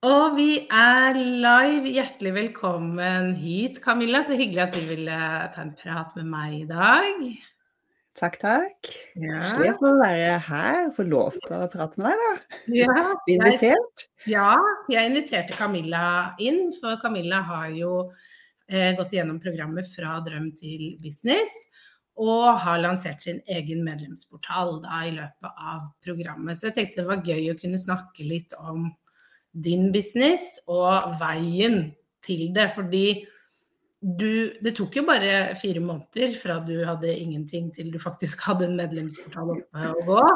Og vi er live. Hjertelig velkommen hit, Camilla. Så hyggelig at du ville ta en prat med meg i dag. Takk, takk. Ja. å få være her og få lov til å prate med deg, da. Ja, Bli invitert. Jeg, ja, jeg inviterte Camilla inn, for Camilla har jo eh, gått igjennom programmet fra drøm til business. Og har lansert sin egen medlemsportal da, i løpet av programmet. Så jeg tenkte det var gøy å kunne snakke litt om din business og veien til det. Fordi du, det tok jo bare fire måneder fra du hadde ingenting til du faktisk hadde en medlemsportal oppe å gå.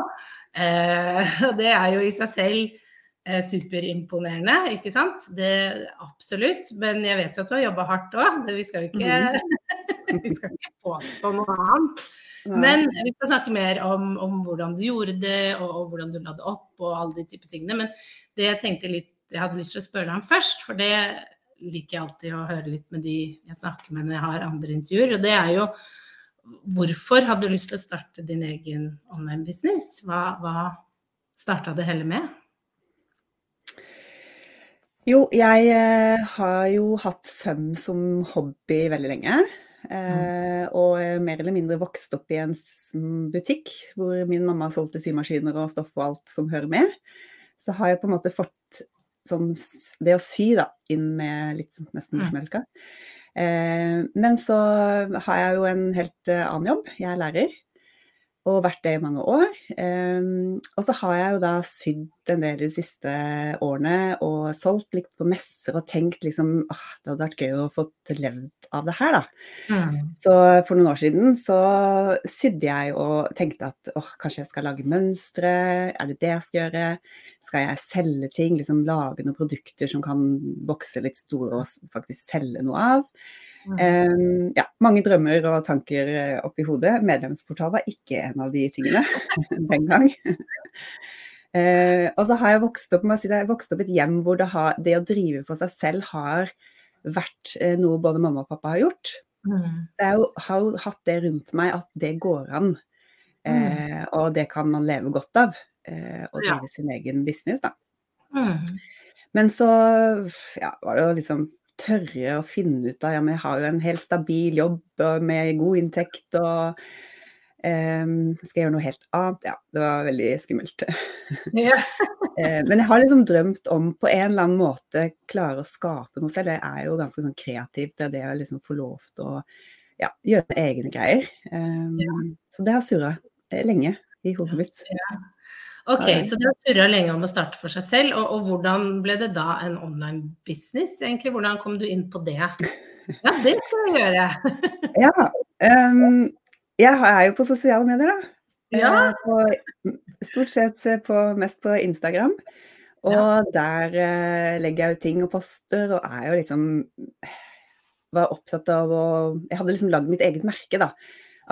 Eh, det er jo i seg selv Eh, superimponerende, ikke sant? Det, absolutt. Men jeg vet jo at du har jobba hardt òg. Vi skal jo ikke, mm. vi skal ikke påstå noe annet. Men vi skal snakke mer om, om hvordan du gjorde det, og, og, hvordan du la det opp, og alle de type tingene. Men det jeg tenkte litt, jeg hadde lyst til å spørre deg om først, for det liker jeg alltid å høre litt med de jeg snakker med når jeg har andre intervjuer. Og det er jo hvorfor hadde du lyst til å starte din egen online business? Hva, hva starta det hele med? Jo, jeg eh, har jo hatt søm som hobby veldig lenge. Eh, og mer eller mindre vokst opp i en butikk hvor min mamma solgte symaskiner og stoff og alt som hører med. Så har jeg på en måte fått sånn, det å sy da, inn med litt sånn nesten morsmelka. Eh, men så har jeg jo en helt uh, annen jobb. Jeg er lærer og vært det i mange år. Um, og så har jeg jo da sydd en del de siste årene og solgt litt på messer og tenkt liksom ah, det hadde vært gøy å få levd av det her, da. Mm. Så for noen år siden så sydde jeg og tenkte at åh, kanskje jeg skal lage mønstre, er det det jeg skal gjøre? Skal jeg selge ting, liksom lage noen produkter som kan vokse litt store og faktisk selge noe av? Um, ja, mange drømmer og tanker eh, oppi hodet. Medlemsportal var ikke en av de tingene den gang. uh, og så har jeg vokst opp, si jeg vokst opp et hjem hvor det, har, det, å drive for seg selv har vært uh, noe både mamma og pappa har gjort. Mm. Jeg har jo hatt det rundt meg at det går an. Uh, mm. Og det kan man leve godt av. å drive ja. sin egen business, da. Mm. Men så ja, var det jo liksom tørre å finne ut av ja, men jeg har jo en helt stabil jobb med god inntekt og um, skal jeg gjøre noe helt annet? Ja, det var veldig skummelt. Ja. Eh, men jeg har liksom drømt om på en eller annen måte klare å skape noe selv. Jeg er jo ganske sånn kreativ til det å liksom få lov til å ja, gjøre egne greier. Um, ja. Så det har surra eh, lenge i hodet mitt. Ja. Ok, så du har surra lenge om å starte for seg selv, og, og, hvordan ble det da en online business, egentlig? Hvordan kom du inn på det? Ja, det skal vi gjøre. ja. Um, jeg er jo på sosiale medier, da. Ja. På, stort sett på, mest på Instagram. Og ja. der uh, legger jeg ut ting og poster, og er jo liksom Var opptatt av å Jeg hadde liksom lagd mitt eget merke, da.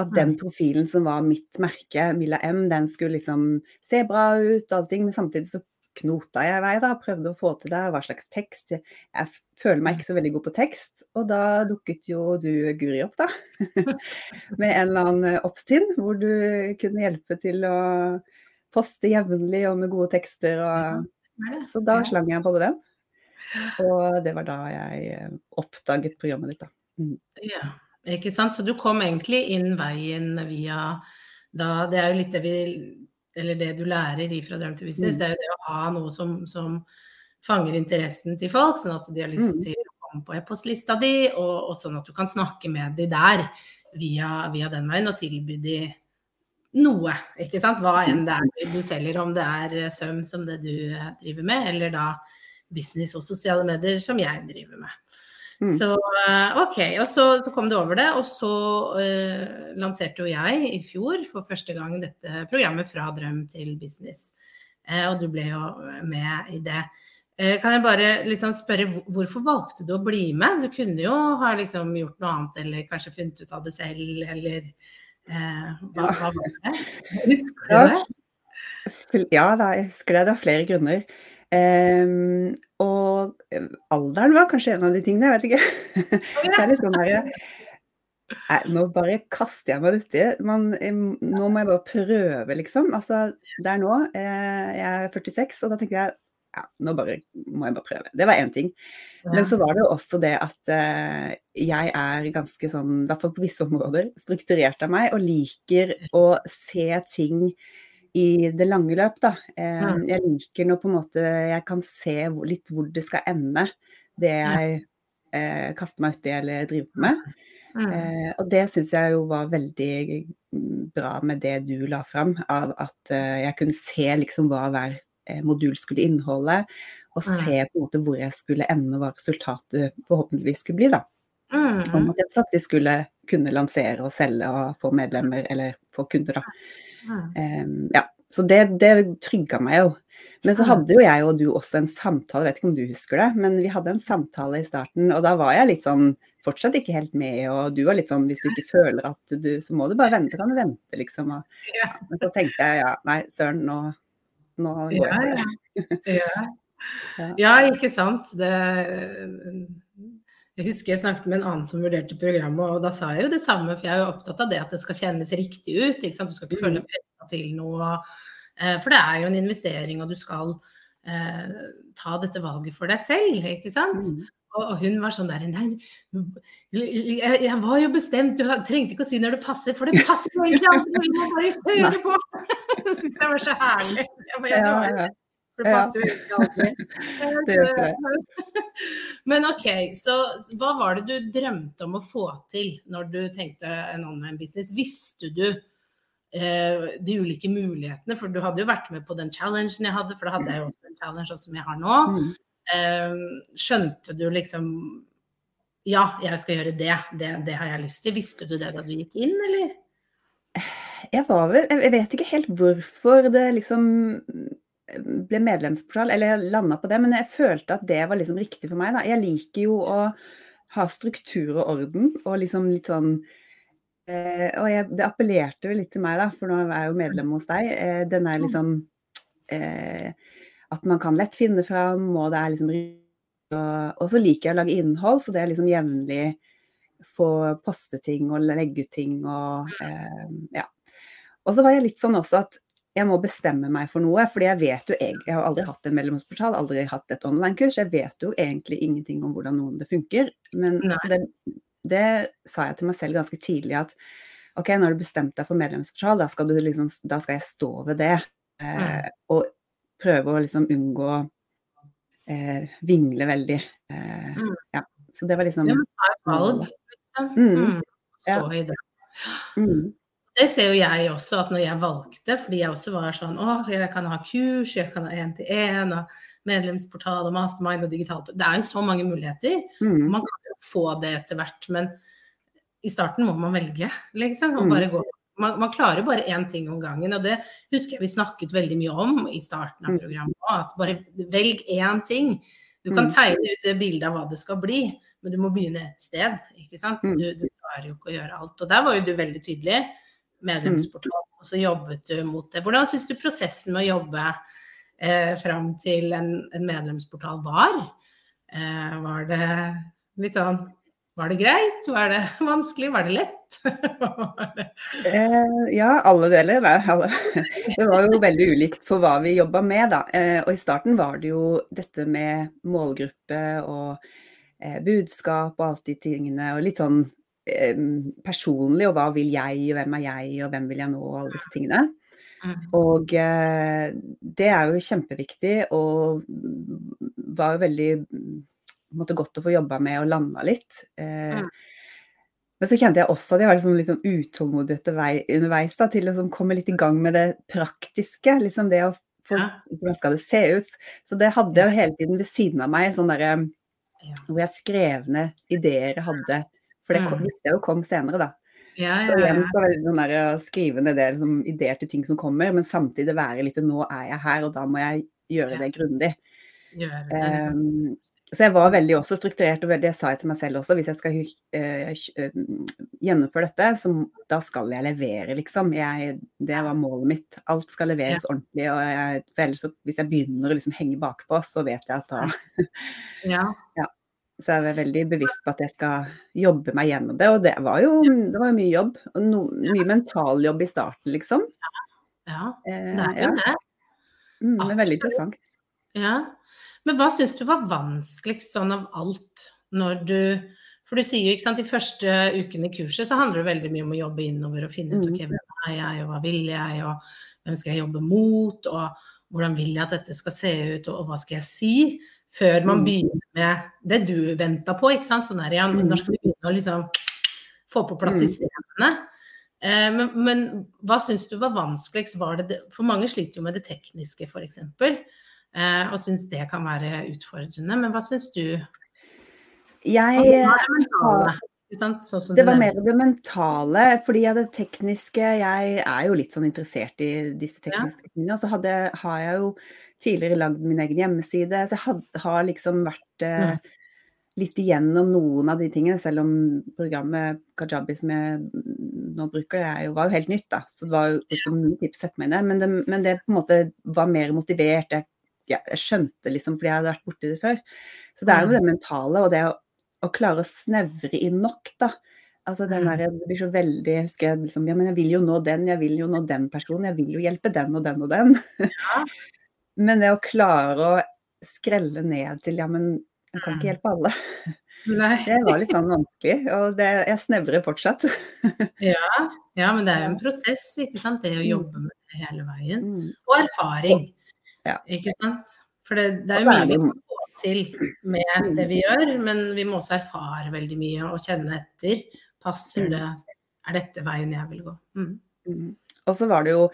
At den profilen som var mitt merke, Milla M, den skulle liksom se bra ut og allting, men samtidig så knota jeg i vei, da. Prøvde å få til det, hva slags tekst. Jeg føler meg ikke så veldig god på tekst, og da dukket jo du, Guri, opp, da. Med en eller annen opptinn hvor du kunne hjelpe til å poste jevnlig og med gode tekster. Og... Så da slang jeg på med den. Og det var da jeg oppdaget programmet ditt, da. Mm. Ja. Ikke sant? Så du kom egentlig inn veien via da Det er jo litt det vi Eller det du lærer Fra drøm til business, mm. det er jo det å ha noe som, som fanger interessen til folk, sånn at de har lyst mm. til å komme på e-postlista di, og, og, sånn at du kan snakke med de der via, via den veien og tilby de noe, ikke sant. Hva enn det er du selger, om det er søm som det du driver med, eller da business og sosiale medier som jeg driver med. Mm. Så eh, OK. Og så, så, kom det over det. Og så uh, lanserte jo jeg i fjor for første gang dette programmet Fra drøm til business. Uh, og du ble jo med i det. Uh, kan jeg bare liksom spørre, hvorfor valgte du å bli med? Du kunne jo ha liksom gjort noe annet, eller kanskje funnet ut av det selv, eller hva, hva, var det? Husker du det? Ja da, jeg husker det. Det var flere grunner. Um, og eh, alderen var kanskje en av de tingene, jeg vet ikke. det er litt sånn der, Nå bare kaster jeg meg uti. Nå må jeg bare prøve, liksom. Altså, det er nå. Eh, jeg er 46, og da tenker jeg ja, nå bare, må jeg bare prøve. Det var én ting. Men så var det jo også det at jeg er ganske sånn, i hvert fall på visse områder, strukturert av meg og liker å se ting i det lange løp, da. Eh, jeg liker nå på en måte jeg kan se litt hvor det skal ende, det jeg eh, kaster meg uti eller driver med. Eh, og det syns jeg jo var veldig bra med det du la fram, av at eh, jeg kunne se liksom hva hver eh, modul skulle inneholde, og se på en måte hvor jeg skulle ende, og hva resultatet forhåpentligvis skulle bli, da. Om at jeg faktisk skulle kunne lansere og selge og få medlemmer, eller få kunder, da. Um, ja, så det, det trygga meg jo. Men så hadde jo jeg og du også en samtale, vet ikke om du husker det, men vi hadde en samtale i starten, og da var jeg litt sånn fortsatt ikke helt med, og du var litt sånn hvis du ikke føler at du Så må du bare vente, kan du vente, liksom. Og, ja. Men så tenkte jeg ja, nei, søren, nå, nå går jeg for det. Ja, ja. ja, ikke sant. Det jeg husker jeg snakket med en annen som vurderte programmet, og da sa jeg jo det samme, for jeg er jo opptatt av det at det skal kjennes riktig ut. Du skal ikke føle mm. pressa til noe. Eh, for det er jo en investering, og du skal eh, ta dette valget for deg selv, ikke sant. Mm. Og, hun var sånn der Nei, jeg, jeg, var jo bestemt, du trengte ikke å si når det passer, for det passer jo egentlig aldri, vi må bare høre på. Det syns jeg var så herlig. Jeg bare, jeg, det passer jo ikke alltid. det gjør det. Men OK, så hva var det du drømte om å få til når du tenkte en online business? Visste du eh, de ulike mulighetene? For du hadde jo vært med på den challengen jeg hadde, for da hadde jeg jo også en challenge som jeg har nå. Mm. Eh, skjønte du liksom Ja, jeg skal gjøre det. det. Det har jeg lyst til. Visste du det da du gikk inn, eller? Jeg var vel Jeg vet ikke helt hvorfor det liksom ble medlemsportal, eller jeg landa på det, men jeg følte at det var liksom riktig for meg. Da. Jeg liker jo å ha struktur og orden, og liksom litt sånn eh, Og jeg, det appellerte jo litt til meg, da, for nå er jeg jo medlem hos deg. Eh, den er liksom eh, At man kan lett finne fram, og det er liksom og, og så liker jeg å lage innhold, så det er liksom jevnlig få poste ting og legge ut ting og eh, ja. Og så var jeg litt sånn også at jeg må bestemme meg for noe. fordi jeg vet jo egentlig, jeg har aldri hatt en medlemsportal, aldri hatt et online-kurs. Jeg vet jo egentlig ingenting om hvordan noen det funker. Men det, det, sa jeg til meg selv ganske tidlig at ok, når du bestemt deg for medlemsportal, da skal, liksom, da skal jeg stå ved det. Eh, og prøve å liksom unngå eh, vingle veldig. Eh, mm. Ja. Så det var liksom Ja, ta et valg, liksom. Mm. Mm. Stå ja. i det. Mm. Det ser jo jeg også, at når jeg valgte, fordi jeg også var sånn Å, jeg kan ha kurs, jeg kan ha én-til-én, og medlemsportal og mastermind og digital Det er jo så mange muligheter. Mm. Man kan jo få det etter hvert, men i starten må man velge, liksom. Og mm. bare gå. Man, man klarer bare én ting om gangen, og det husker jeg vi snakket veldig mye om i starten av mm. programmet. At bare velg én ting. Du kan mm. tegne ut det bildet av hva det skal bli, men du må begynne et sted. ikke sant? Du, du klarer jo ikke å gjøre alt. Og der var jo du veldig tydelig medlemsportal, og så jobbet du mot det. Hvordan syns du prosessen med å jobbe eh, fram til en, en medlemsportal var? Eh, var det litt sånn Var det greit? Var det vanskelig? Var det lett? Eh, ja, alle deler. Alle. Det var jo veldig ulikt på hva vi jobba med, da. Eh, og i starten var det jo dette med målgruppe og eh, budskap og alt de tingene, og litt sånn personlig, og hva vil jeg, og hvem er jeg, og hvem vil jeg nå, og alle disse tingene. Mm. Og eh, det er jo kjempeviktig, og var jo veldig måtte godt å få jobba med og landa litt. Eh, Mm. Men så kjente jeg også at jeg var liksom litt sånn utålmodig underveis da, til å liksom komme litt i gang med det praktiske. liksom det å få. Hvordan skal det se ut? Så det hadde jeg jo hele tiden ved siden av meg, sånn derre hvor jeg skrev ned ideer jeg hadde. For det kom, Mm. visste jeg jo kom senere, da. Ja, Så ja, igjen ja. skal veldig sånn der, å skrive ned det, liksom, ideer til ting som kommer, men samtidig være litt Nå er jeg her, og da må jeg gjøre Ja. det grundig. Um, så jeg var veldig også strukturert, og veldig, det sa jeg til meg selv også. Hvis jeg skal eh, eh, gjennomføre dette, så da skal jeg levere, liksom. Jeg, det var målet mitt. Alt skal leveres ordentlig. Og jeg, ellers, hvis jeg begynner å liksom henge bakpå, så vet jeg at da Ja. Så jeg er veldig bevisst på at jeg skal jobbe meg gjennom det. Og det var jo, det var mye jobb. Og no, mye mentaljobb i starten, liksom. ja. Eh, Det er jo det. Mm, men veldig interessant. Ja. Men hva syns du var vanskeligst sånn av alt når du For du sier jo, ikke sant, de første ukene i kurset så handler det veldig mye om å jobbe innover og finne ut Mm. ok, hvem er jeg, og hva vil jeg, og hvem skal jeg jobbe mot, og hvordan vil jeg at dette skal se ut, og, og hva skal jeg si? Før man Mm. begynner med det du venta på, ikke sant. Sånn der, ja, Mm. når skal vi begynne å liksom få på plass Mm. systemene? Eh, men, men hva syns du var vanskeligst? Var det? For mange sliter jo med det tekniske, f.eks. Eh, og syns det kan være utfordrende. Men hva syns du? Jeg det? Sånn Det var mer det mentale, fordi det tekniske Jeg er jo litt sånn interessert i disse tekniske tingene. Og så hadde, har jeg jo tidligere lagd min egen hjemmeside, så jeg had, har liksom vært eh, litt igjennom noen av de tingene, selv om programmet Kajabi som jeg nå bruker, det jo, var jo helt nytt, da. Så det var jo ikke mye tips å sette meg inn i. Men det, men det på en måte var mer motivert. Jeg, ja, jeg skjønte liksom, fordi jeg hadde vært borti det før. Så det er jo det mentale, og det å, å klare å snevre inn nok, da. Altså den der, Det blir så veldig jeg husker jeg liksom, ja, men jeg vil jo nå den, jeg vil jo nå den personen, jeg vil jo hjelpe den og den og den. Ja. men det å klare å skrelle ned til ja, men jeg kan ikke hjelpe alle. Nei. Det var litt sånn vanskelig, og det, jeg snevrer fortsatt. Ja, ja, men det er jo en prosess, ikke sant. Det å Mm. jobbe med det hele veien. Mm. Og erfaring, Ja. ikke sant. For det, det er jo mye vi kan få til med det vi gjør, men vi må også erfare veldig mye og kjenne etter. Passer det? Er dette veien jeg vil gå? Mm. Mm. Og så var det jo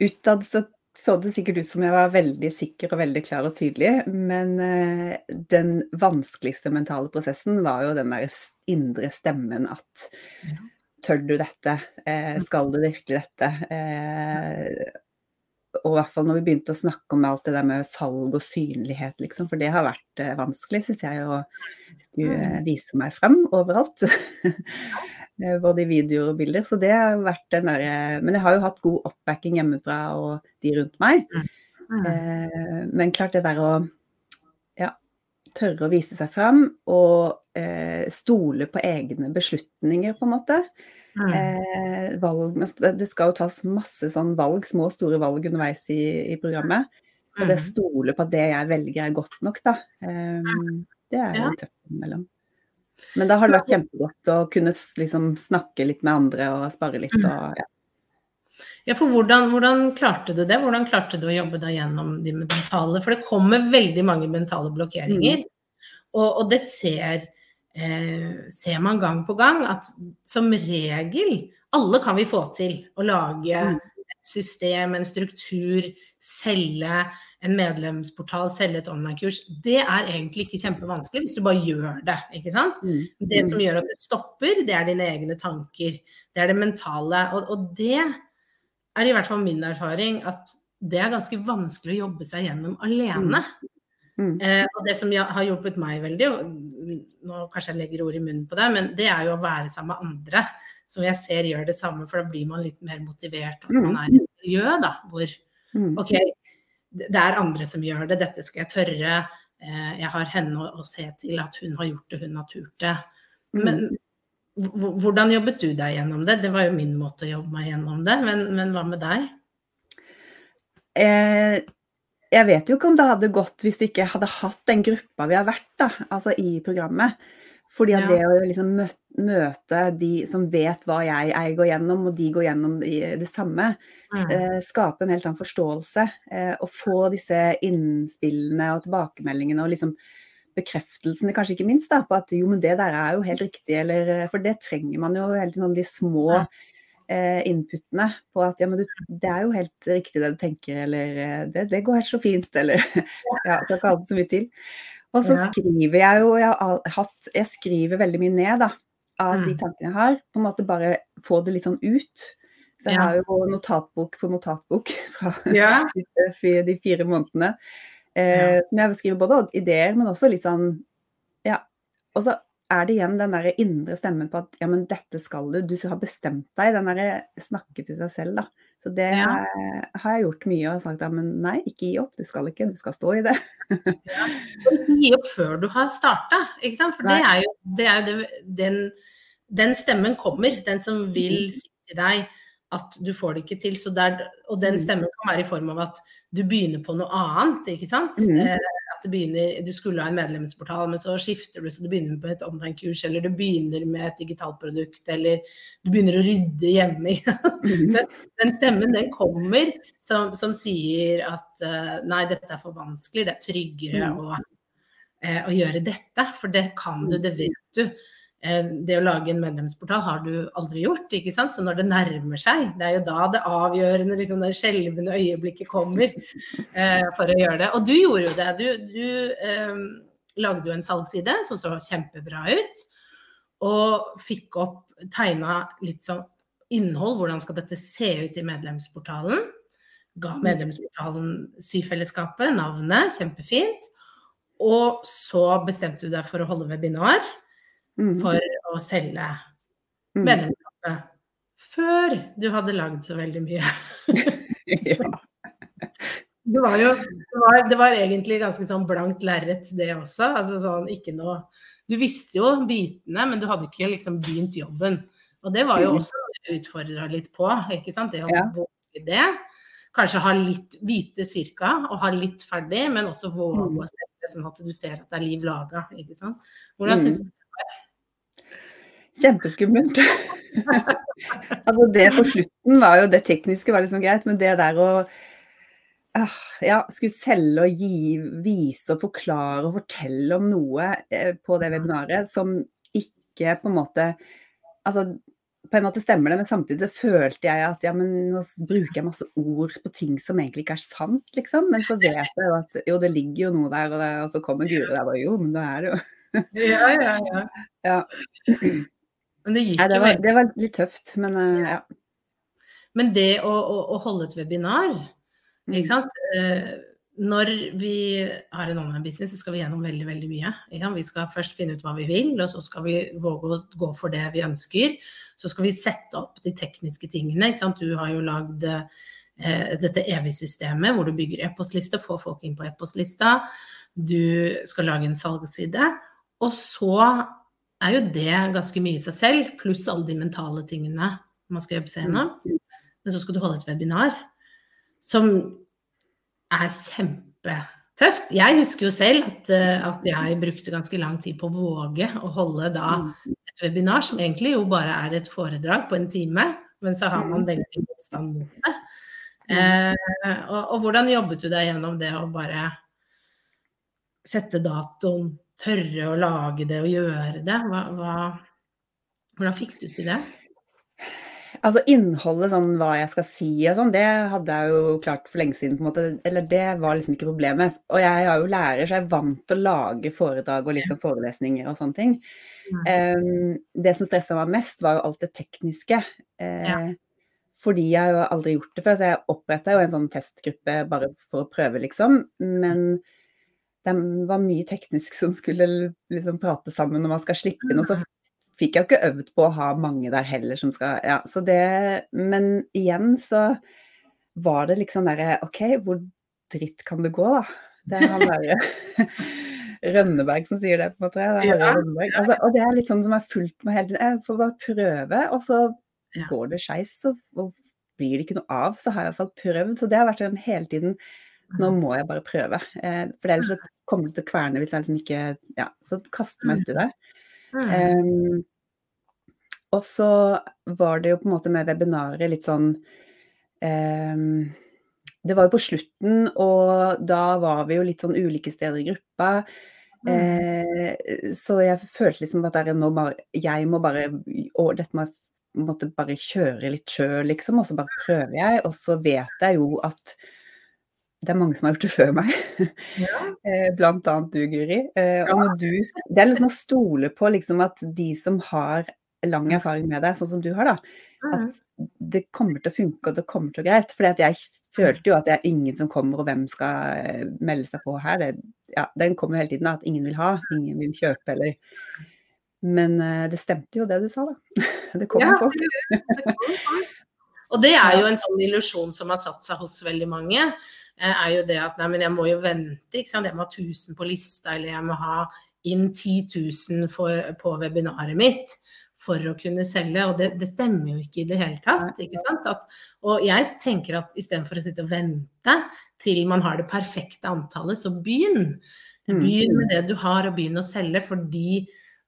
utad så så det sikkert ut som jeg var veldig sikker og veldig klar og tydelig, men eh, den vanskeligste mentale prosessen var jo den der indre stemmen at Tør du dette? Eh, skal du virkelig dette? Eh, og i hvert fall når vi begynte å snakke om alt det der med salg og synlighet, liksom, for det har vært vanskelig, syns jeg, å skulle vise meg frem overalt. Eh, Både i videoer og bilder. Så det har vært den derre Men jeg har jo hatt god oppbacking hjemmefra og de rundt meg. Mm. Eh, men klart det der å ja, tørre å vise seg fram og eh, stole på egne beslutninger, på en måte. Mm. Eh, valg, det skal jo tas masse sånn valg, små og store valg underveis i, i programmet. Og det å stole på at det jeg velger er godt nok, da. Eh, det er jo Ja. tøft innimellom. Men da har det vært kjempegodt å kunne liksom snakke litt med andre og spare litt Mm. og ja. Ja, for hvordan, hvordan klarte du det? Hvordan klarte du å jobbe deg gjennom de mentale? For det kommer veldig mange mentale blokkeringer. Og, og det ser, eh, ser man gang på gang at som regel Alle kan vi få til å lage Mm. System, en struktur, selge en medlemsportal, selge et online-kurs. Det er egentlig ikke kjempevanskelig hvis du bare gjør det, ikke sant? Mm. Det som gjør at du stopper, det er dine egne tanker. Det er det mentale. Og, og det er i hvert fall min erfaring at det er ganske vanskelig å jobbe seg gjennom alene. Mm. Eh, og det som har hjulpet meg veldig, og nå kanskje jeg legger ord i munnen på det, men det er jo å være sammen med andre som jeg ser gjør det samme, for da blir man litt mer motivert. At man er i et miljø da, hvor Mm. OK, det er andre som gjør det, dette skal jeg tørre. Eh, jeg har henne å, å se til at hun har gjort det, hun har turt det. Mm. Men hvordan jobbet du deg gjennom det? Det var jo min måte å jobbe meg gjennom det, men, men hva med deg? Eh, jeg vet jo ikke om det hadde gått hvis det ikke hadde hatt den gruppa vi har vært da, altså i programmet. Fordi at Ja. det å liksom mø møte de som vet hva jeg, jeg går gjennom, og de går gjennom det samme, Mm. eh, skape en helt annen forståelse. Eh, og få disse innspillene og tilbakemeldingene og liksom bekreftelsene, kanskje ikke minst, da, på at jo, men det der er jo helt riktig, eller For det trenger man jo hele tiden, sånn de små eh, inputene på at ja, men du, det er jo helt riktig det du tenker, eller eh, det, det går helt så fint, eller Ja, skal ikke ha det så mye til. Og så Ja. skriver jeg jo Jeg har hatt Jeg skriver veldig mye ned, da, av de Mm. tankene jeg har. På en måte bare få det litt sånn ut. Så jeg Ja. har jo notatbok på notatbok fra Ja. de fire månedene. Eh, Som jeg beskriver både ideer, men også litt sånn Ja. Og så er det igjen den der indre stemmen på at ja, men dette skal du. Du har bestemt deg. Den derre snakke til seg selv, da. Så det Ja. har jeg gjort mye og sagt ja, men nei, ikke gi opp. Du skal ikke, du skal stå i det. ja. ikke gi opp før du har starta, ikke sant. For det er jo, det er jo det, den, den stemmen kommer, den som vil si til deg at du får det ikke til. Så det er, og den Mm. stemmen kan være i form av at du begynner på noe annet, ikke sant. Mhm. Du begynner, du skulle ha en medlemsportal, men så skifter du, så du begynner på et online-kurs, eller du begynner med et digitalt produkt, eller du begynner å rydde hjemme. den, den stemmen den kommer som, som sier at uh, nei, dette er for vanskelig, det er tryggere Mm. å, uh, å gjøre dette, for det kan du, det vet du. Eh, det å lage en medlemsportal har du aldri gjort, ikke sant. Så når det nærmer seg, det er jo da det avgjørende, liksom det skjelvende øyeblikket kommer eh, for å gjøre det. Og du gjorde jo det. Du, du eh, lagde jo en salgsside som så kjempebra ut, og fikk opp, tegna litt sånn innhold, hvordan skal dette se ut i medlemsportalen. Ga medlemsportalen Syfellesskapet navnet, kjempefint. Og så bestemte du deg for å holde webinar. For å selge Mhm. medlemskapet. Før du hadde lagd så veldig mye. ja. Det var jo det var, det var egentlig ganske sånn blankt lerret, det også. Altså sånn ikke noe Du visste jo bitene, men du hadde ikke liksom begynt jobben. Og det var jo Mhm. også utfordra litt på, ikke sant. Det å Ja. våge det. Kanskje ha litt vite cirka, og ha litt ferdig, men også våge å å det sånn at du ser at det er liv laga, ikke sant. Hvordan syns du Kjempeskummelt. altså det på slutten var jo Det tekniske var liksom greit, men det der å ah, ja, skulle selge og gi, vise og forklare og fortelle om noe eh, på det webinaret som ikke på en måte Altså på en måte stemmer det, men samtidig så følte jeg at ja, men nå bruker jeg masse ord på ting som egentlig ikke er sant, liksom. Men så vet jeg jo at jo, det ligger jo noe der, og, det, og så kommer Guri der og jo, men det er det jo. Ja, ja, ja. Ja. Men det gikk Nei, det, jo var, veldig det var litt tøft, men uh, ja. Men det å, å, å holde et webinar, Mm. ikke sant. Uh, når vi har en online business, så skal vi gjennom veldig, veldig mye. Vi skal først finne ut hva vi vil, og så skal vi våge å gå for det vi ønsker. Så skal vi sette opp de tekniske tingene. Du har jo lagd eh, dette evig-systemet hvor du bygger e-postliste, får folk inn på e-postlista. Du skal lage en salgsside. Og så er jo det ganske mye i seg selv, pluss alle de mentale tingene man skal jobbe seg gjennom. Men så skal du holde et webinar som er kjempetøft. Jeg husker jo selv at, eh, at jeg brukte ganske lang tid på å våge å holde da et webinar, som egentlig jo bare er et foredrag på en time, men så har man veldig motstand mot det. Eh, og, og hvordan jobbet du deg gjennom det å bare sette datoen, tørre å lage det og gjøre det? Hva, hva, hvordan fikk du til det? Altså innholdet, sånn hva jeg skal si og sånn, det hadde jeg jo klart for lenge siden, på en måte. Eller det var liksom ikke problemet. Og jeg er jo lærer, så jeg er vant til å lage foredrag og liksom forelesninger og sånne ting. Um, det som stressa meg mest, var jo alt det tekniske. Uh, Ja. Fordi jeg har jo aldri gjort det før, så jeg oppretta jo en sånn testgruppe bare for å prøve, liksom. Men det var mye teknisk som skulle liksom prate sammen når man skal slippe inn. Og så fikk jeg jo ikke øvd på å ha mange der heller som skal Ja, så det Men igjen så var det liksom derre OK, hvor dritt kan det gå, da? Det er han derre Rønneberg som sier det, på en måte. Det er Ja, Altså, og det er litt sånn som er fulgt med hele tiden. Jeg får bare prøve, og så Ja. går det skeis, og blir det ikke noe av. Så har jeg i hvert fall prøvd. Så det har vært en hele tiden Nå må jeg bare prøve. Eh, for ellers så kommer det til å kverne hvis jeg liksom ikke Ja, så kaster meg uti det. Mm. Um, og så var det jo på en måte med webinaret litt sånn um, Det var jo på slutten, og da var vi jo litt sånn ulike steder i gruppa. Mm. Eh, så jeg følte liksom at nå bare, jeg må bare Og dette må jeg måtte bare kjøre litt sjøl, liksom. Og så bare prøver jeg. Og så vet jeg jo at det er mange som har gjort det før meg. Ja. Eh, blant annet du, Guri. Eh, og du Det er liksom å stole på liksom at de som har lang erfaring med deg, sånn som du har, da. At det kommer til å funke, og det kommer til å gå greit. For jeg følte jo at det er ingen som kommer, og hvem skal eh, melde seg på her. Det, ja, den kommer hele tiden, da, at ingen vil ha, ingen vil kjøpe, eller Men det stemte jo det du sa, da. Det kommer ja, folk. Og det er jo en sånn illusjon som har satt seg hos veldig mange. Er jo det at nei, men jeg må jo vente, ikke sant. Jeg må ha 1000 på lista, eller jeg må ha inn 10 000 for, på webinaret mitt for å kunne selge. Og det, det, stemmer jo ikke i det hele tatt. ikke sant? At, og jeg tenker at istedenfor å sitte og vente til man har det perfekte antallet, så begynn. Mm. Begynn med det du har, og begynn å selge fordi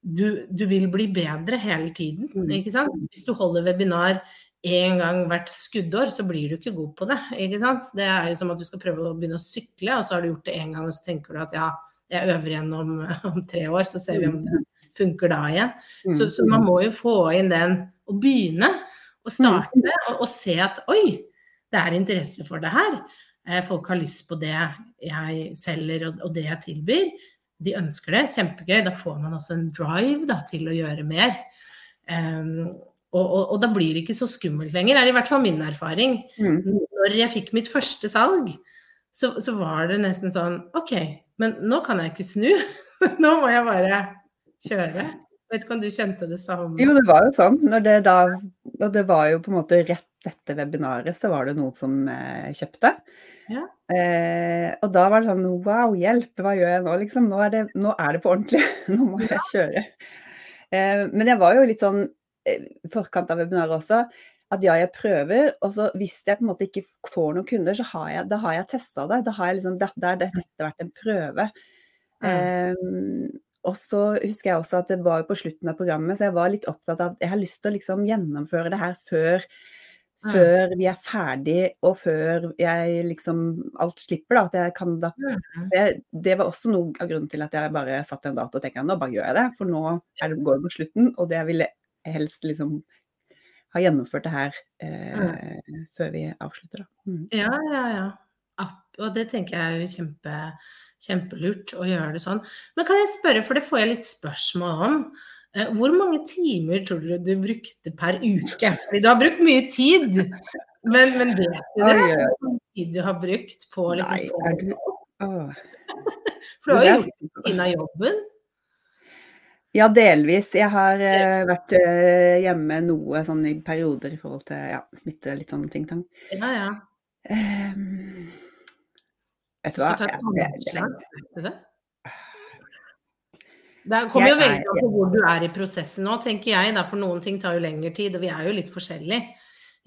du, du vil bli bedre hele tiden. Mm. ikke sant? Hvis du holder webinar én gang hvert skuddår, så blir du ikke god på det. ikke sant? Det er jo som at du skal prøve å begynne å sykle, og så har du gjort det én gang, og så tenker du at ja, jeg øver igjen om, om, tre år, så ser vi om det funker da igjen. Så, så man må jo få inn den og begynne. Og starte og, og, se at oi, det er interesse for det her. Eh, folk har lyst på det jeg selger og det jeg tilbyr. De ønsker det, kjempegøy. Da får man også en drive da, til å gjøre mer. Um, og, og, og, da blir det ikke så skummelt lenger, er i hvert fall min erfaring. Mm. Når jeg fikk mitt første salg, så, så, var det nesten sånn OK, men nå kan jeg ikke snu. nå må jeg bare kjøre. Vet ikke om du kjente det samme? Jo, det var jo sånn. Det da, og det var jo på en måte rett etter webinaret, så var det noen som eh, kjøpte. Ja. Eh, og da var det sånn wow, hjelp, hva gjør jeg nå, liksom? Nå er det, nå er det på ordentlig. nå må jeg kjøre. Eh, men jeg var jo litt sånn forkant av webinaret også, at ja, jeg prøver, og så hvis jeg på en måte ikke får noen kunder, så har jeg, da har jeg testa det. Da har jeg liksom, dette har dette vært en prøve. Mm. Um, og så husker jeg også at det var på slutten av programmet, så jeg var litt opptatt av at jeg har lyst til å liksom gjennomføre det her før, mm. før vi er ferdig, og før jeg liksom alt slipper, da. At jeg kan da mm. det, det, var også noe av grunnen til at jeg bare satte en dato og tenkte nå bare gjør jeg det, for nå det, går det mot slutten, og det ville helst liksom har gjennomført det her eh, før vi avslutter, da. Mm. Ja, ja, ja. Og det tenker jeg er jo kjempe, kjempelurt å gjøre det sånn. Men kan jeg spørre, for det får jeg litt spørsmål om. Eh, hvor mange timer tror du du brukte per uke? Fordi du har brukt mye tid. Men, men vet du det? Hvor mye tid du har brukt på liksom, Nei, er du... For du har jo gjort det av jobben. Ja, delvis. Jeg har uh, vært uh, hjemme noe sånn i perioder i forhold til ja, smitte, litt sånn ting-tang. Ja, ja. Um, vet du hva? Skal ta et anslag det? Det kommer jo veldig an på hvor du er i prosessen nå, tenker jeg. Da, for noen ting tar jo lengre tid, og vi er jo litt forskjellige.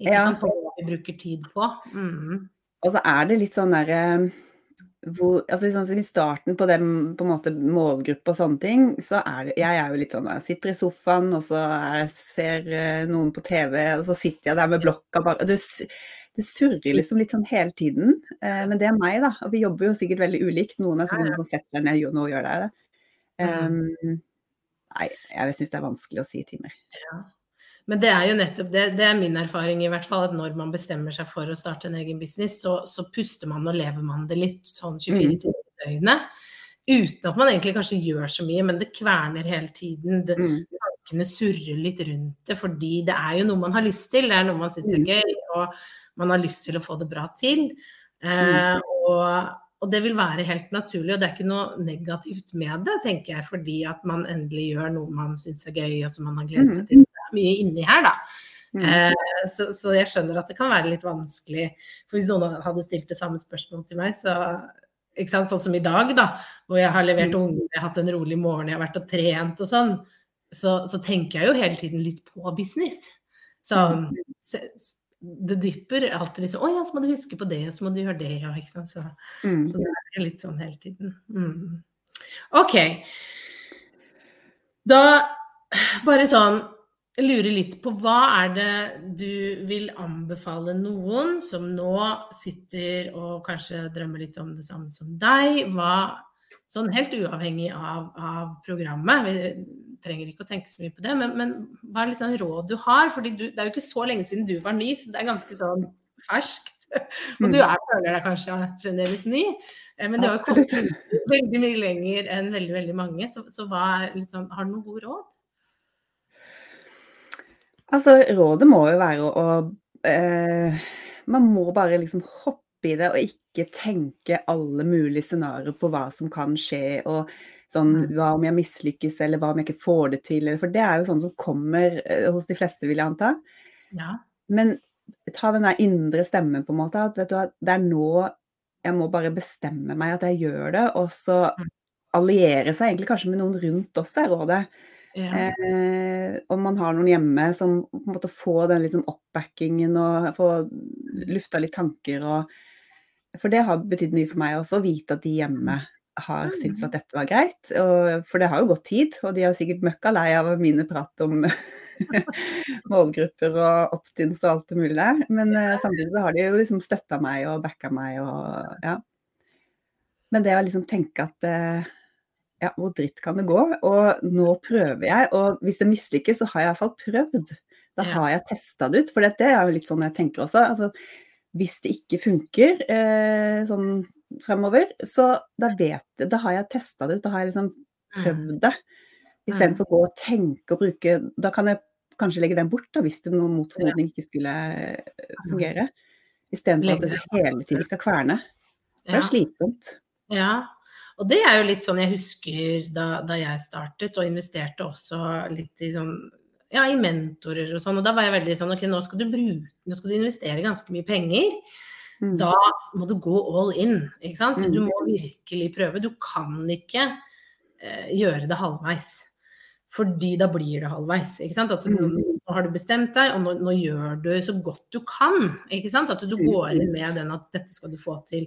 Ikke ja. sant, på hva vi bruker tid på. Mm. Og så er det litt sånn derre uh, hvor, altså liksom, I starten på den på måte, målgruppe og sånne ting, så er det Jeg er jo litt sånn Jeg sitter i sofaen, og så er, ser uh, noen på TV, og så sitter jeg der med blokka bare Det, det surrer liksom litt sånn hele tiden. Eh, men det er meg, da. Og vi jobber jo sikkert veldig ulikt. Noen er noen som setter deg ned nå gjør det. Um, nei, jeg syns det er vanskelig å si timer. Ja. Men det er jo nettopp det, det er min erfaring i hvert fall, at når man bestemmer seg for å starte en egen business, så, så puster man og lever man det litt sånn 24 mm. timer i døgnet. Uten at man egentlig kanskje gjør så mye, men det kverner hele tiden. Det, mm. Tankene surrer litt rundt det, fordi det er jo noe man har lyst til. Det er noe man syns er mm. gøy, og man har lyst til å få det bra til. Eh, og, og, det vil være helt naturlig, og det er ikke noe negativt med det, tenker jeg, fordi at man endelig gjør noe man syns er gøy, og som man har gledet seg til mye inni her, da. Mm. Eh, så, så, jeg skjønner at det kan være litt vanskelig. For hvis noen hadde stilt det samme spørsmålet til meg, så ikke sant, Sånn som i dag, da, hvor jeg har levert mm. ungene, jeg har hatt en rolig morgen, jeg har vært og trent og sånn, så, så tenker jeg jo hele tiden litt på business. Så mm. det dypper alltid litt sånn Å ja, så må du huske på det, så må du gjøre det, ja. Ikke sant? Så, mm. så det er litt sånn hele tiden. Mm. OK. Da bare sånn jeg lurer litt på hva er det du vil anbefale noen som nå sitter og kanskje drømmer litt om det samme som deg? Hva, sånn helt uavhengig av, av programmet. Vi trenger ikke å tenke så mye på det, men, men hva er litt sånn råd du har? Fordi det er jo ikke så lenge siden du var ny, så det er ganske sånn ferskt. Og du er, føler deg kanskje fremdeles ny, eh, men du har jo kommet veldig mye lenger enn veldig, veldig mange. Så, så hva er sånn, har du noen gode råd? Altså, rådet må jo være å, å eh, Man må bare liksom hoppe i det og ikke tenke alle mulige scenarioer på hva som kan skje. og sånn, Hva om jeg mislykkes, eller hva om jeg ikke får det til? For det er jo sånn som kommer eh, hos de fleste, vil jeg anta. Ja. Men ta den der indre stemmen, på en måte. At vet du, det er nå jeg må bare bestemme meg at jeg gjør det. Og så alliere seg egentlig kanskje med noen rundt oss, er rådet. Ja. Eh, om man har noen hjemme som på en måte får den liksom oppbackingen og får lufta litt tanker og For det har betydd mye for meg også, å vite at de hjemme har syntes at dette var greit. Og, for det har jo gått tid, og de er sikkert møkka lei av mine prat om målgrupper og opt-ins og alt det mulig der. Men eh, samtidig har de jo liksom støtta meg og backa meg og ja. Men det å liksom tenke at eh, ja, hvor dritt kan det gå? Og nå prøver jeg, og hvis det mislykkes, så har jeg iallfall prøvd. Da Ja. har jeg testa det ut, for det er jo litt sånn jeg tenker også. Altså, hvis det ikke funker eh, sånn fremover, så da vet jeg, da har jeg testa det ut, da har jeg liksom prøvd det. Istedenfor å gå og tenke og bruke Da kan jeg kanskje legge den bort, da, hvis det noe mot formodning ikke skulle eh, fungere. Istedenfor at det hele tiden skal kverne. Det er slitsomt. Ja, og det er jo litt sånn jeg husker da, da jeg startet, og investerte også litt i sånn ja, i mentorer og sånn. Og da var jeg veldig sånn ok, nå skal du bruke, nå skal du investere ganske mye penger. Mm. Da må du gå all in, ikke sant. Mm. Du må virkelig prøve. Du kan ikke eh, gjøre det halvveis. Fordi da blir det halvveis. ikke sant? At du, Mm. Nå har du bestemt deg, og nå, nå gjør du så godt du kan. ikke sant? At du Mm. går inn med den at dette skal du få til.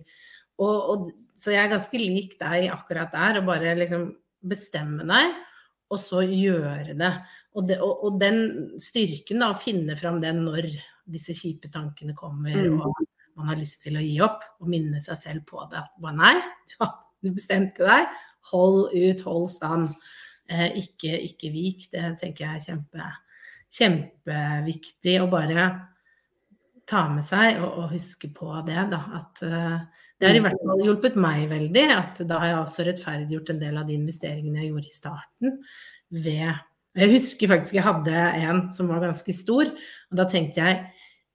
Og, og, så jeg er ganske lik deg akkurat der, og bare liksom bestemme deg, og så gjøre det. Og, det, og, og den styrken, da, å finne fram den når disse kjipe tankene kommer, Mm. og man har lyst til å gi opp, og minne seg selv på det. At bare nei, du, du bestemte deg. Hold ut, hold stand. Eh, ikke, ikke vik. Det tenker jeg er kjempe, kjempeviktig å bare ta med seg og, og huske på det. Da, at uh, det har i hvert fall hjulpet meg veldig. at Da har jeg også rettferdiggjort en del av de investeringene jeg gjorde i starten. ved Jeg husker faktisk jeg hadde en som var ganske stor, og da tenkte jeg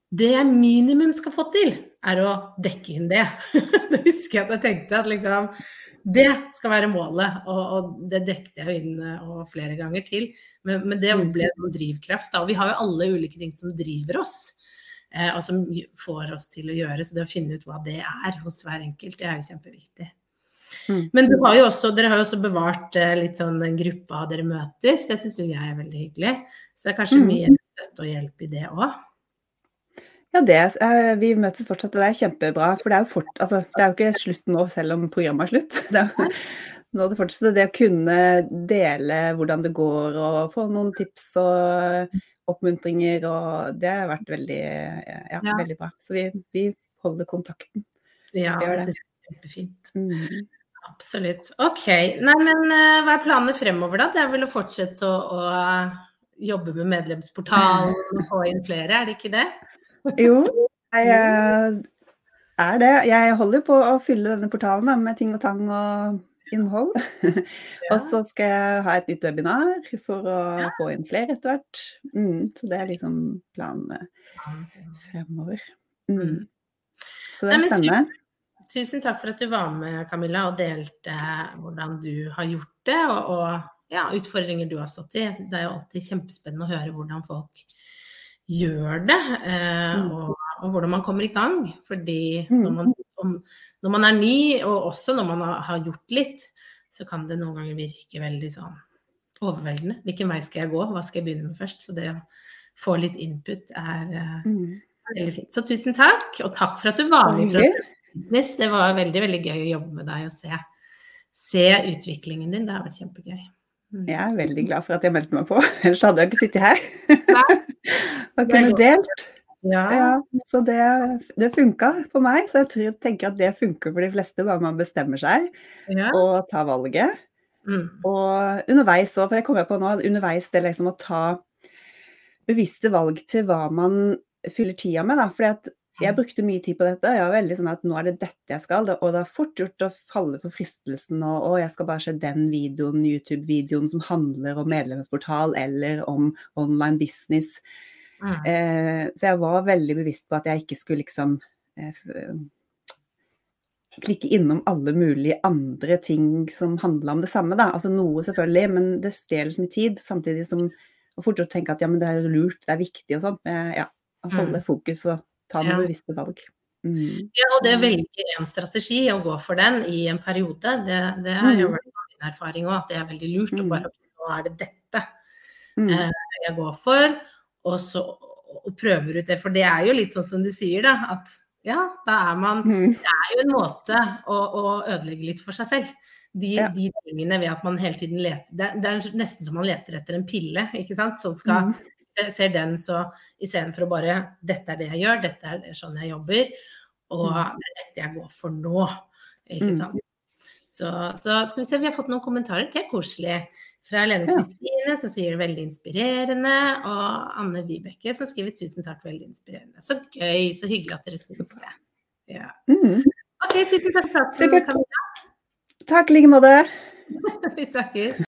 det jeg minimum skal få til, er å dekke inn det. det husker jeg at jeg tenkte at liksom det skal være målet, og, og det dekket jeg inn eh, og flere ganger til. Men, men det ble en drivkraft. Da. Og vi har jo alle ulike ting som driver oss, og som får oss til å gjøre. Så det å finne ut hva det er hos hver enkelt, det er jo kjempeviktig. Mm. Men du har jo også, dere har jo også bevart eh, litt sånn den gruppa dere møtes. Det syns jo jeg er veldig hyggelig. Så det er kanskje Mm. mye støtte og hjelp i det òg. Ja, det, eh, vi møtes fortsatt, og det er kjempebra. For det er jo, fort, altså, det er jo ikke slutt nå, selv om programmet er slutt. Det er nå det fortsatt det å kunne dele hvordan det går, og få noen tips og oppmuntringer, og det har vært veldig, ja, Ja. veldig bra. Så vi, vi holder kontakten. Ja, Gjør det det. er kjempefint. Mm. Absolutt. Ok. Nei, men eh, hva er planene fremover, da? Det er vel å fortsette å, å jobbe med medlemsportalen og få inn flere, er det ikke det? Jo, jeg eh, er det. Jeg holder på å fylle denne portalen da, med ting og tang og innhold. og så skal jeg ha et nytt webinar for å Ja. få inn flere etter hvert. Mm, så det er liksom planen fremover. Mm. Mm. Så det er spennende. Tusen takk for at du var med, Camilla, og delte hvordan du har gjort det, og, og ja, utfordringer du har stått i. Det er jo alltid kjempespennende å høre hvordan folk gjør det, eh, Mm. og, og hvordan man kommer i gang. Fordi Mm. når man, om, når man er ny, og også når man har, gjort litt, så kan det noen ganger virke veldig sånn overveldende. Hvilken vei skal jeg gå, hva skal jeg begynne med først? Så det å få litt input er eh, Mm. veldig fint. Så tusen takk, og takk for at du var med. Det var veldig veldig gøy å jobbe med deg og se, se utviklingen din. Det har vært kjempegøy. Mm. Jeg er veldig glad for at jeg meldte meg på, ellers hadde jeg ikke sittet her. Og kunne delt. Ja. Ja, så det, det funka for meg. Så jeg tror, tenker at det funker for de fleste, bare man bestemmer seg ja. og tar valget. Mm. Og underveis òg, for jeg kommer på nå, underveis det liksom å ta bevisste valg til hva man fyller tida med, da. Fordi at jeg brukte mye tid på dette. og Jeg var veldig sånn at nå er det dette jeg skal. Og det er fort gjort å falle for fristelsen og å, jeg skal bare se den videoen, YouTube-videoen som handler om medlemsportal eller om online business. Mm. Eh, så jeg var veldig bevisst på at jeg ikke skulle liksom eh, klikke innom alle mulige andre ting som handla om det samme, da. Altså noe selvfølgelig, men det stjeler så mye tid. Samtidig som å fortsatt tenke at ja, men det er lurt, det er viktig og sånn. Eh, ja, å holde fokus og ta noen Ja. bevisste valg. Mm. Ja, og det å velge en strategi og gå for den i en periode, det, det er jo Mm. min erfaring òg, at det er veldig lurt. Mm. bare nå er det dette Mm. eh, jeg går for, og så og prøver ut det. For det er jo litt sånn som du sier, da. At ja, da er man Mm. Det er jo en måte å, å ødelegge litt for seg selv. De, Ja. de tingene ved at man hele tiden leter det, det er nesten som man leter etter en pille, ikke sant. Som skal Mm. ser- den så istedenfor å bare Dette er det jeg gjør, dette er det- sånn jeg jobber, og Mm. det er dette jeg går for nå. Ikke Mm. sant. Så, så skal vi se, vi har fått noen kommentarer. Det er koselig. Fra Lene. Kristine som sier det veldig inspirerende, og Anne Vibeke som skriver tusen takk, veldig inspirerende. Så gøy, så hyggelig at dere syns det. Ja. Mm. OK, tusen takk for praten. Takk i like måte. Vi snakkes.